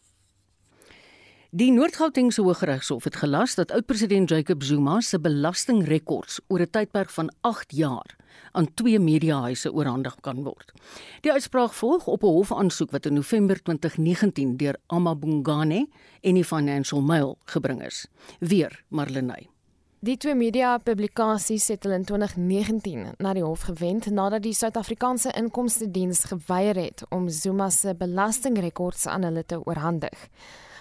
Die Noord-Gautengse Hooggeregshof het gelas dat oud-president Jacob Zuma se belastingrekords oor 'n tydperk van 8 jaar aan twee mediahuise oorhandig kan word. Die uitspraak volg op 'n hofaansoek wat in November 2019 deur Amabungane en die Financial Mail gebring is. Weer Marlenae Die twee media publikasies het hulle in 2019 na die hof gewend nadat die Suid-Afrikaanse Inkomste Diens geweier het om Zuma se belastingrekords aan hulle te oorhandig.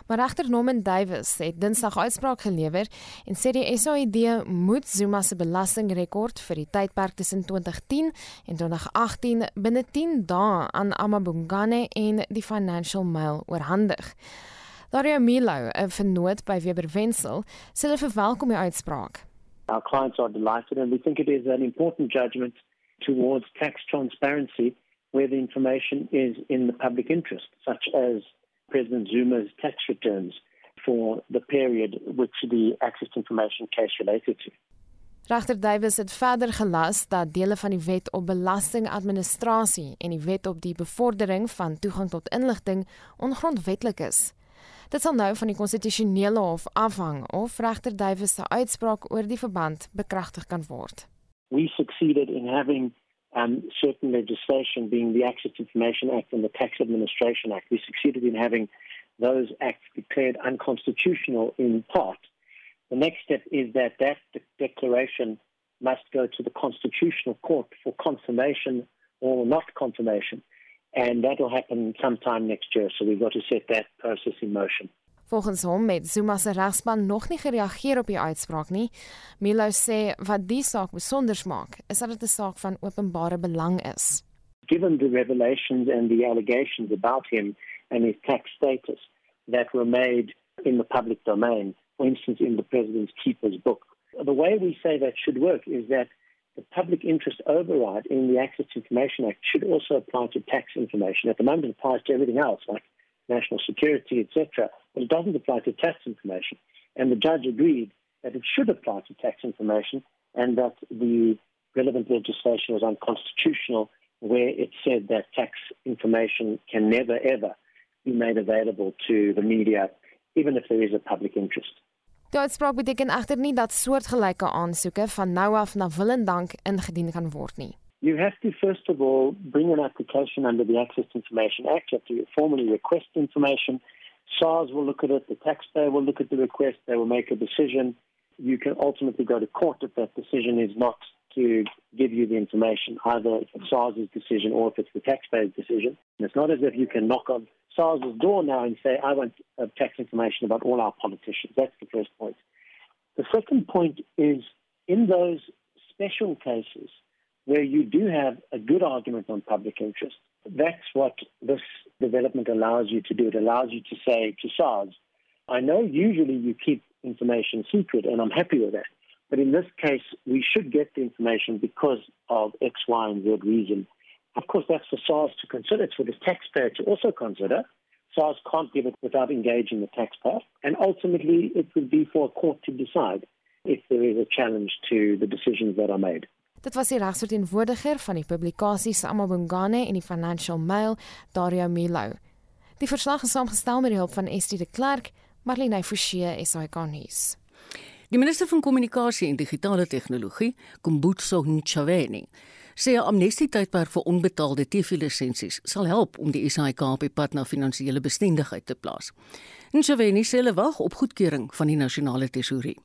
Maar regter Norman Davies het Dinsdag uitspraak gelewer en sê die SAID moet Zuma se belastingrekord vir die tydperk tussen 2010 en 2018 binne 10 dae aan Amabungane en die Financial Mail oorhandig. Dario Milo, 'n vernoot by Weber Wensel, sê hulle verwelkom die uitspraak. Our clients are delighted and we think it is an important judgment towards tax transparency where the information is in the public interest, such as President Zuma's tax returns for the period which the access to information case related to. Regter Davies het verder gelas dat dele van die wet op belastingadministrasie en die wet op die bevordering van toegang tot inligting ongrondwettig is. Dit sal nou van die konstitusionele hof afhang of regter Davies se uitspraak oor die verband bekragtig kan word. We succeeded in having um, certain legislation being the Access to Information Act and the Tax Administration Act. We succeeded in having those acts declared unconstitutional in part. The next step is that that de- declaration must go to the Constitutional Court for confirmation or not confirmation. And that will happen sometime next year. So we've got to set that process in motion. Volgens hom het Zuma se regspan nog nie gereageer op die uitspraak nie. Milo sê wat die saak besonder maak, is dat dit 'n saak van openbare belang is. Given the revelations and the allegations about him and his tax status that were made in the public domain, for instance, in the President's Keeper's book. The way we say that should work is that the public interest override in the Access to Information Act should also apply to tax information. At the moment, it applies to everything else, like national security, etc., but it doesn't apply to tax information. And the judge agreed that it should apply to tax information and that the relevant legislation was unconstitutional where it said that tax information can never, ever be made available to the media, even if there is a public interest. Die uitspraak beteken egter nie dat soortgelyke aansoeke van nou af na willendank ingedien kan word nie. You have to first of all bring an application under the Access to Information Act. You have to formally request information. SARS will look at it, the taxpayer will look at the request, they will make a decision. You can ultimately go to court if that decision is not to give you the information, either it's SARS' decision or if it's the taxpayer's decision. And it's not as if you can knock on SARS's door now and say, I want uh, tax information about all our politicians. That's the first point. The second point is in those special cases where you do have a good argument on public interest, that's what this development allows you to do. It allows you to say to SARS, I know usually you keep information secret, and I'm happy with that. But in this case, we should get the information because of X, Y, and Z reason. Of course, that's for SARS to consider. It's for the taxpayer to also consider. SARS can't give it without engaging the taxpayer. And ultimately, it would be for a court to decide if there is a challenge to the decisions that are made. Dit was die regsverteenwoordiger van die publikasie Samabongane en die Financial Mail, Dario Milo. Die verslag is saamgestel met die hulp van Estie de Klerk, Marlene Forsie, SAK nuus. Die minister van Kommunikasie en Digitale Tegnologie, Kumbutso Ntshaveni, sê 'n amnestietydperk vir onbetaalde TV-lisensies sal help om die SAIK op die pad na finansiële bestendigheid te plaas. Ntshaveni sê hulle wag op goedkeuring van die nasionale tesourie.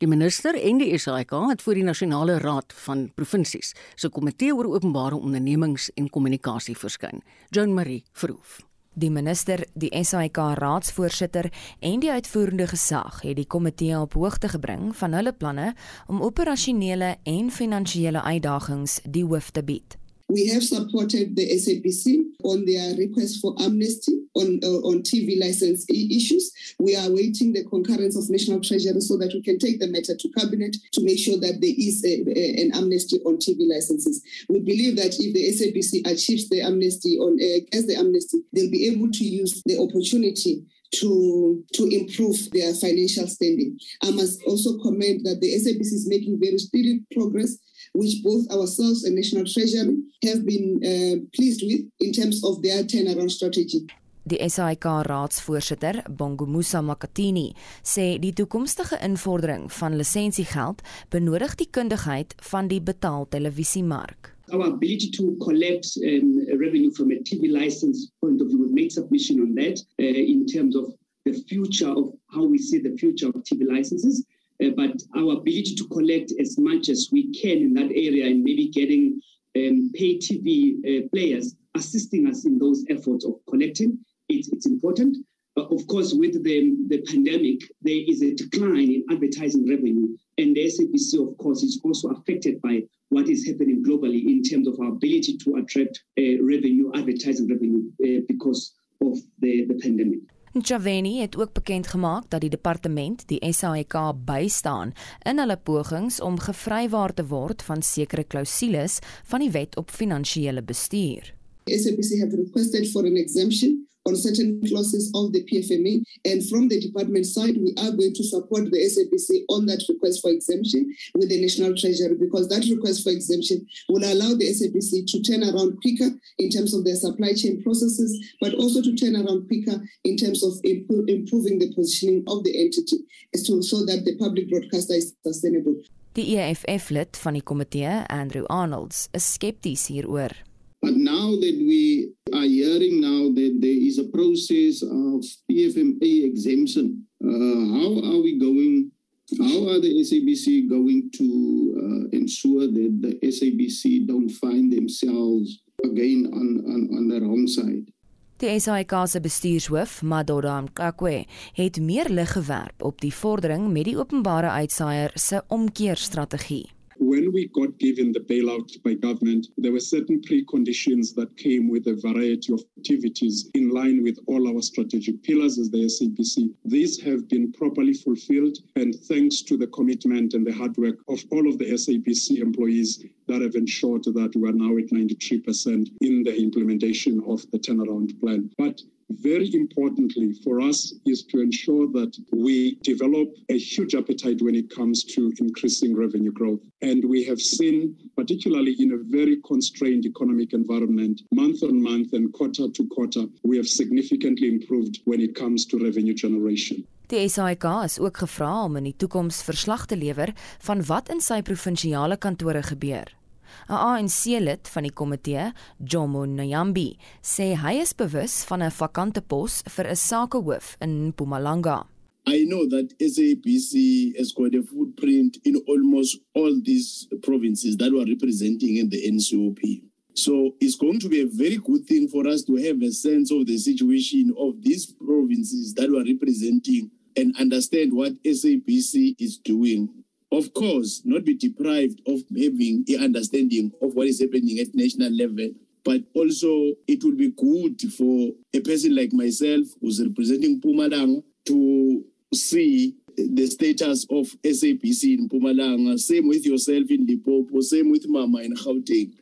Die minister en die SAIK het voor die nasionale raad van provinsies se komitee oor openbare ondernemings en kommunikasie verskyn. Joan Marie Verhoef. Die minister, die SAIK raadsvoorsitter en die uitvoerende gesag het die komitee op hoogte gebring van hulle planne om operasionele en finansiële uitdagings die hoof te bied. We have supported the SABC on their request for amnesty on uh, on TV license issues. We are awaiting the concurrence of National Treasury so that we can take the matter to cabinet to make sure that there is a, a, an amnesty on TV licenses. We believe that if the SABC achieves the amnesty on uh, the amnesty, they'll be able to use the opportunity to to improve their financial standing. I must also comment that the SABC is making very steady progress which both ourselves and National Treasury have been uh, pleased with in terms of their turnaround strategy. Die SAIK raadsvoorsitter, Bongomusa Makatini, sê die toekomstige invordering van lisensiegeld benodig die kundigheid van die betaaltelevisiemark. Our ability to collect um, revenue from a TV license point of view, we've made submission on that uh, in terms of the future of how we see the future of TV licenses. Uh, but our ability to collect as much as we can in that area and maybe getting um, pay TV uh, players assisting us in those efforts of collecting, it's, it's important. Uh, of course, with the, the pandemic, there is a decline in advertising revenue, and the SABC, of course, is also affected by what is happening globally in terms of our ability to attract uh, revenue, advertising revenue, uh, because of the, the pandemic. Chaveni het ook bekend gemaak dat die departement die SAIK bystaan in hulle pogings om gevrywaar te word van sekere klousules van die wet op finansiële bestuur. SAPC have requested for an exemption on certain clauses of the PFMA. And from the department side, we are going to support the SAPC on that request for exemption with the National Treasury because that request for exemption will allow the SAPC to turn around quicker in terms of their supply chain processes, but also to turn around quicker in terms of imp- improving the positioning of the entity so, so that the public broadcaster is sustainable. Die EFF lid van die komitee, Andrew Arnolds, is skepties hieroor. But now that we are hearing now that there is a process of PFMA exemption, uh, how are we going? How are the SABC going to uh, ensure that the SABC don't find themselves again on, on, on the wrong side? Die SAIK se bestuurshoof, Madoda Mkakwe, het meer lig gewerp op die vordering met die openbare uitsaaier se omkeerstrategie. When we got given the bailout by government, there were certain preconditions that came with a variety of activities in line with all our strategic pillars as the SAPC. These have been properly fulfilled, and thanks to the commitment and the hard work of all of the SAPC employees that have ensured that we are now at 93% in the implementation of the turnaround plan. But very importantly for us is to ensure that we develop a huge appetite when it comes to increasing revenue growth. And we have seen, particularly in a very constrained economic environment, month on month and quarter to quarter, we have significantly improved when it comes to revenue generation. Die SAIK is ook gevra om in die toekoms verslag te lewer van wat in sy provinsiale kantore gebeur. 'n ANC-lid van die komitee, Jomo Nyambi, sê hy is bewus van 'n vakante pos vir 'n sakehoof in Mpumalanga. I know that SABC has got a footprint in almost all these provinces that were representing in the NCOP. So it's going to be a very good thing for us to have a sense of the situation of these provinces that were representing and understand what SABC is doing of course, not be deprived of having an understanding of what is happening at national level. But also, it will be good for a person like myself who's representing Pumalanga to see the status of SAPC in Pumalanga. Same with yourself in Lipopo, same with Mama in Gauteng.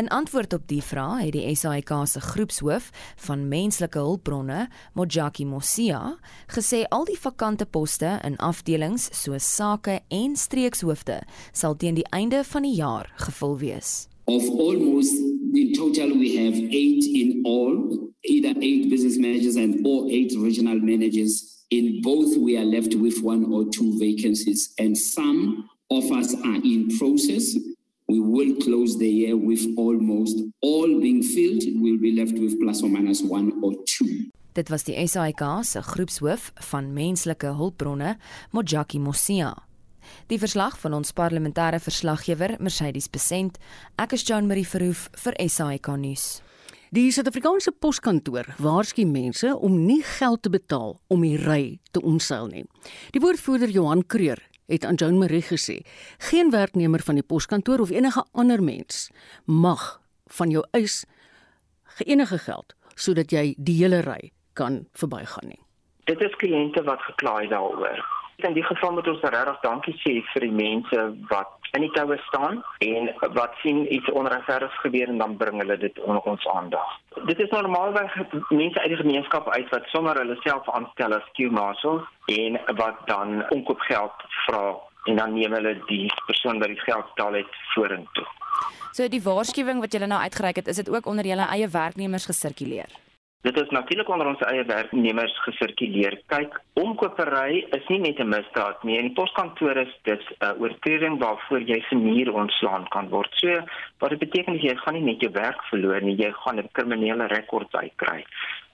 In antwoord op die vraag het die SAIK se groepshoof van menslike hulpbronne, Mojaki Mosia, gesê al die vakante poste in afdelings soos sake en streekshoofde sal teen die einde van die jaar gevul wees. Of almost in total we have 8 in all, either 8 business managers and or 8 regional managers. In both we are left with one or two vacancies and some of us are in process we will close the year with almost all being filled. We'll be left with plus or minus one or two. Dit was die SAIK se groepshoof van menslike hulpbronne, Mojaki Mosia. Die verslag van ons parlementêre verslaggewer, Mercedes Besent. Ek is Jean Marie Verhoef vir SAIK nuus. Die Suid-Afrikaanse Poskantoor waarsku mense om nie geld te betaal om die ry te omseil nie. Die woordvoerder Johan Kreur het aan Joan Marie gesê: "Geen werknemer van die poskantoor of enige ander mens mag van jou eis enige geld sodat jy die hele ry kan verbygaan nie." Dit is kliënte wat gekla het daaroor. In die geval moet ons regtig dankie sê vir die mense wat in die toue staan en wat sien iets onregverdigs gebeur en dan bring hulle dit onder ons aandag. Dit is normaalweg mense uit die gemeenskap uit wat sommer hulle self aanstel as queue marshals en wat dan omkoopgeld vra en dan neem hulle die persoon wat die geld betaal het vorentoe. So die waarskuwing wat julle nou uitgereik het, is dit ook onder julle eie werknemers gesirkuleer? Dit is natuurlik onder ons eie werknemers gesirkuleer. Kyk, omkopery is nie net 'n misdaad nie. In die poskantoor is dit 'n oortreding waarvoor jy vernier ontslaan kan word. So, wat dit beteken is jy gaan nie net jou werk verloor nie, jy gaan 'n kriminele rekord uitkry.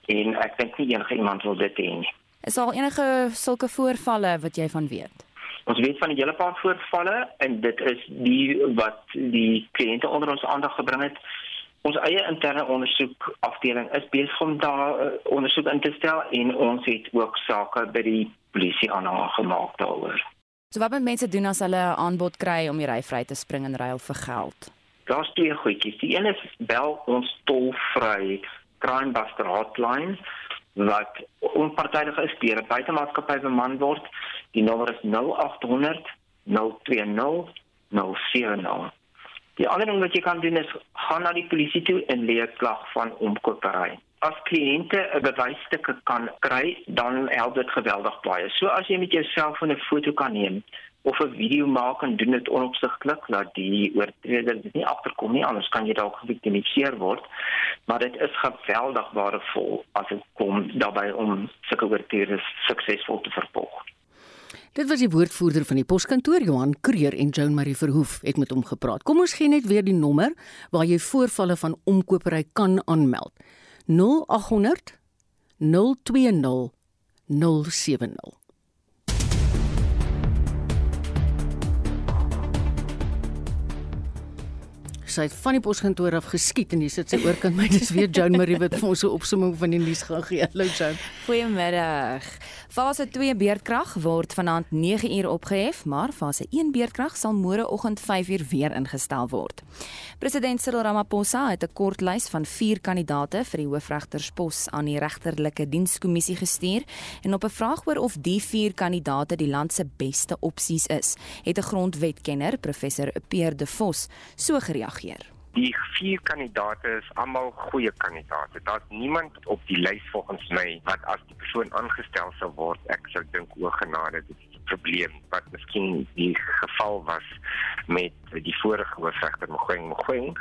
En ek dink nie enige iemand wil dit hê nie. Is daar enige sulke voorvalle wat jy van weet? Ons weet van 'n hele paar voorvalle en dit is die wat die kliënte onder ons aandag gebring het. Ons eie interne ondersoek afdeling is besig om daar uh, ondersoek in te stel en ons het ook sake by die polisie aangemaak daaroor. So wat moet mense doen as hulle 'n aanbod kry om die ry vry te spring in ruil vir geld? Daar's twee goedjies. Die een is bel ons tolvry crime buster hotline wat onpartydig is deur 'n buitemaatskappy beman word. Die nommer is 0800 020 070. Die ander ding wat jy kan doen is gaan na die polisie toe en lê 'n klag van omkopery. As kliënte 'n bewysstuk kan kry, dan help dit geweldig baie. So as jy met jou selfoon 'n foto kan neem of 'n video maak en doen dit onopsigtelik dat die oortreder dit nie agterkom nie, anders kan jy dalk geviktimiseer word. Maar dit is geweldig waardevol as dit kom daarbey om sulke oortreders suksesvol te vervolg. Dit was die woordvoerder van die poskantoor Johan Kreer en Joan Marie Verhoef het met hom gepraat. Kom ons gee net weer die nommer waar jy voorvalle van omkopery kan aanmeld. 0800 020 070. sy het van die poskantoor af geskiet en hier sit sy oorkant my dis weer Joan Marie wat vir ons 'n opsomming van die nuus gaan gee. Hallo Joan. Goeiemiddag. Fase 2 beerdkrag word vanaand 9 uur opgehef, maar fase 1 beerdkrag sal môreoggend 5 uur weer ingestel word. President Cyril Ramaphosa het 'n kort lys van 4 kandidate vir die hoofregterspos aan die regterlike dienskommissie gestuur en op 'n vraag oor of die 4 kandidate die land se beste opsies is, het 'n grondwetkenner, professor Pierre De Vos, so gereageer. Die vier kandidate is almal goeie kandidate. Daar's niemand op die lys volgens my wat as die persoon aangestel sou word, ek sou dink o genade, dit is 'n probleem wat miskien die geval was met die vorige hoofregter Mogoeng Mogoeng.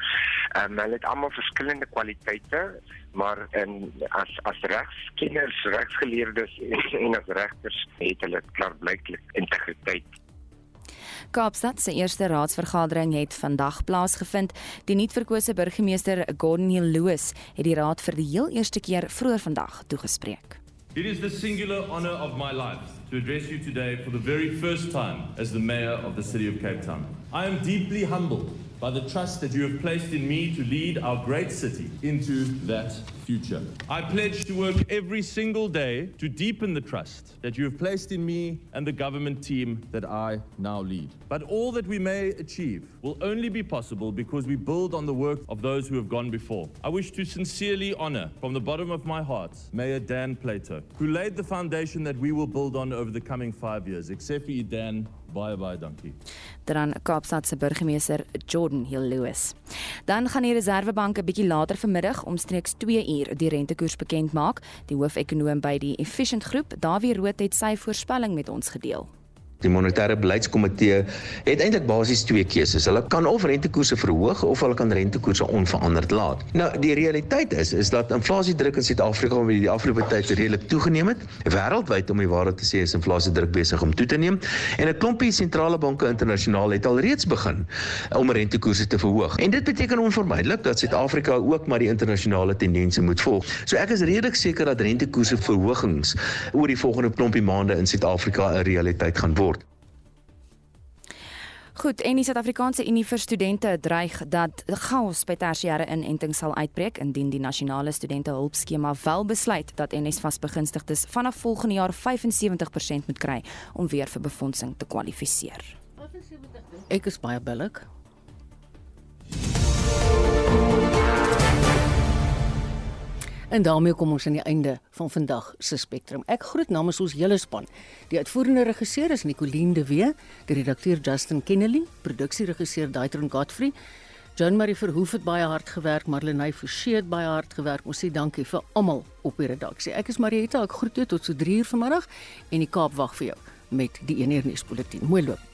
Ehm um, hulle het almal verskillende kwaliteite, maar en as as regskenners, regsgeleerdes en as regters het hulle klaarblyklik integriteit Kaapstad se eerste raadsvergadering het vandag plaasgevind. Die nuutverkose burgemeester Gordon Hill Lewis het die raad vir die heel eerste keer vroeër vandag toegespreek. It is the singular honor of my life to address you today for the very first time as the mayor of the city of Cape Town. I am deeply humbled by the trust that you have placed in me to lead our great city into that future. I pledge to work every single day to deepen the trust that you have placed in me and the government team that I now lead. But all that we may achieve will only be possible because we build on the work of those who have gone before. I wish to sincerely honor, from the bottom of my heart, Mayor Dan Plato, who laid the foundation that we will build on over the coming five years. Except for you, Dan, baie baie dankie. Dan Kaapstad se burgemeester Jordan Hill Lewis. Dan gaan die Reserwebank 'n bietjie later vanmiddag omstreeks 2 uur die rentekoers bekend maak. Die hoofekonoom by die Efficient Groep, Dawie Rood het sy voorspelling met ons gedeel. Die monetêre beleidskomitee het eintlik basies twee keuses. Hulle kan of rentekoerse verhoog of hulle kan rentekoerse onveranderd laat. Nou die realiteit is is dat inflasiedruk in Suid-Afrika oor die afgelope tyd redelik toegeneem het. Wêreldwyd om die waarheid te sê is inflasiedruk besig om toe te neem en 'n klompie sentrale banke internasionaal het al reeds begin om rentekoerse te verhoog. En dit beteken onvermydelik dat Suid-Afrika ook maar die internasionale tendense moet volg. So ek is redelik seker dat rentekoerse verhogings oor die volgende klompie maande in Suid-Afrika 'n realiteit gaan word. Goed, en die Suid-Afrikaanse Unie vir Studente dreig dat chaos by tersiêre inenting sal uitbreek indien die nasionale studente hulpskema wel besluit dat NSFAS begunstigdes vanaf volgende jaar 75% moet kry om weer vir befondsing te kwalifiseer. Ek is baie billik. En daarmee kom ons aan die einde van vandag se Spectrum. Ek groet namens ons hele span. Die uitvoerende regisseur is Nicoline de Wee, die redakteur Justin Kennedy, produksieregisseur Daitron Godfrey. John Marie Verhoef het baie hard gewerk, Marlenae Forsie het baie hard gewerk. Ons sê dankie vir almal op die redaksie. Ek is Marieta, ek groet jou tot so 3 uur vanmiddag en die Kaap wag vir jou met die 1 uur nuusbulletin. Mooi loop.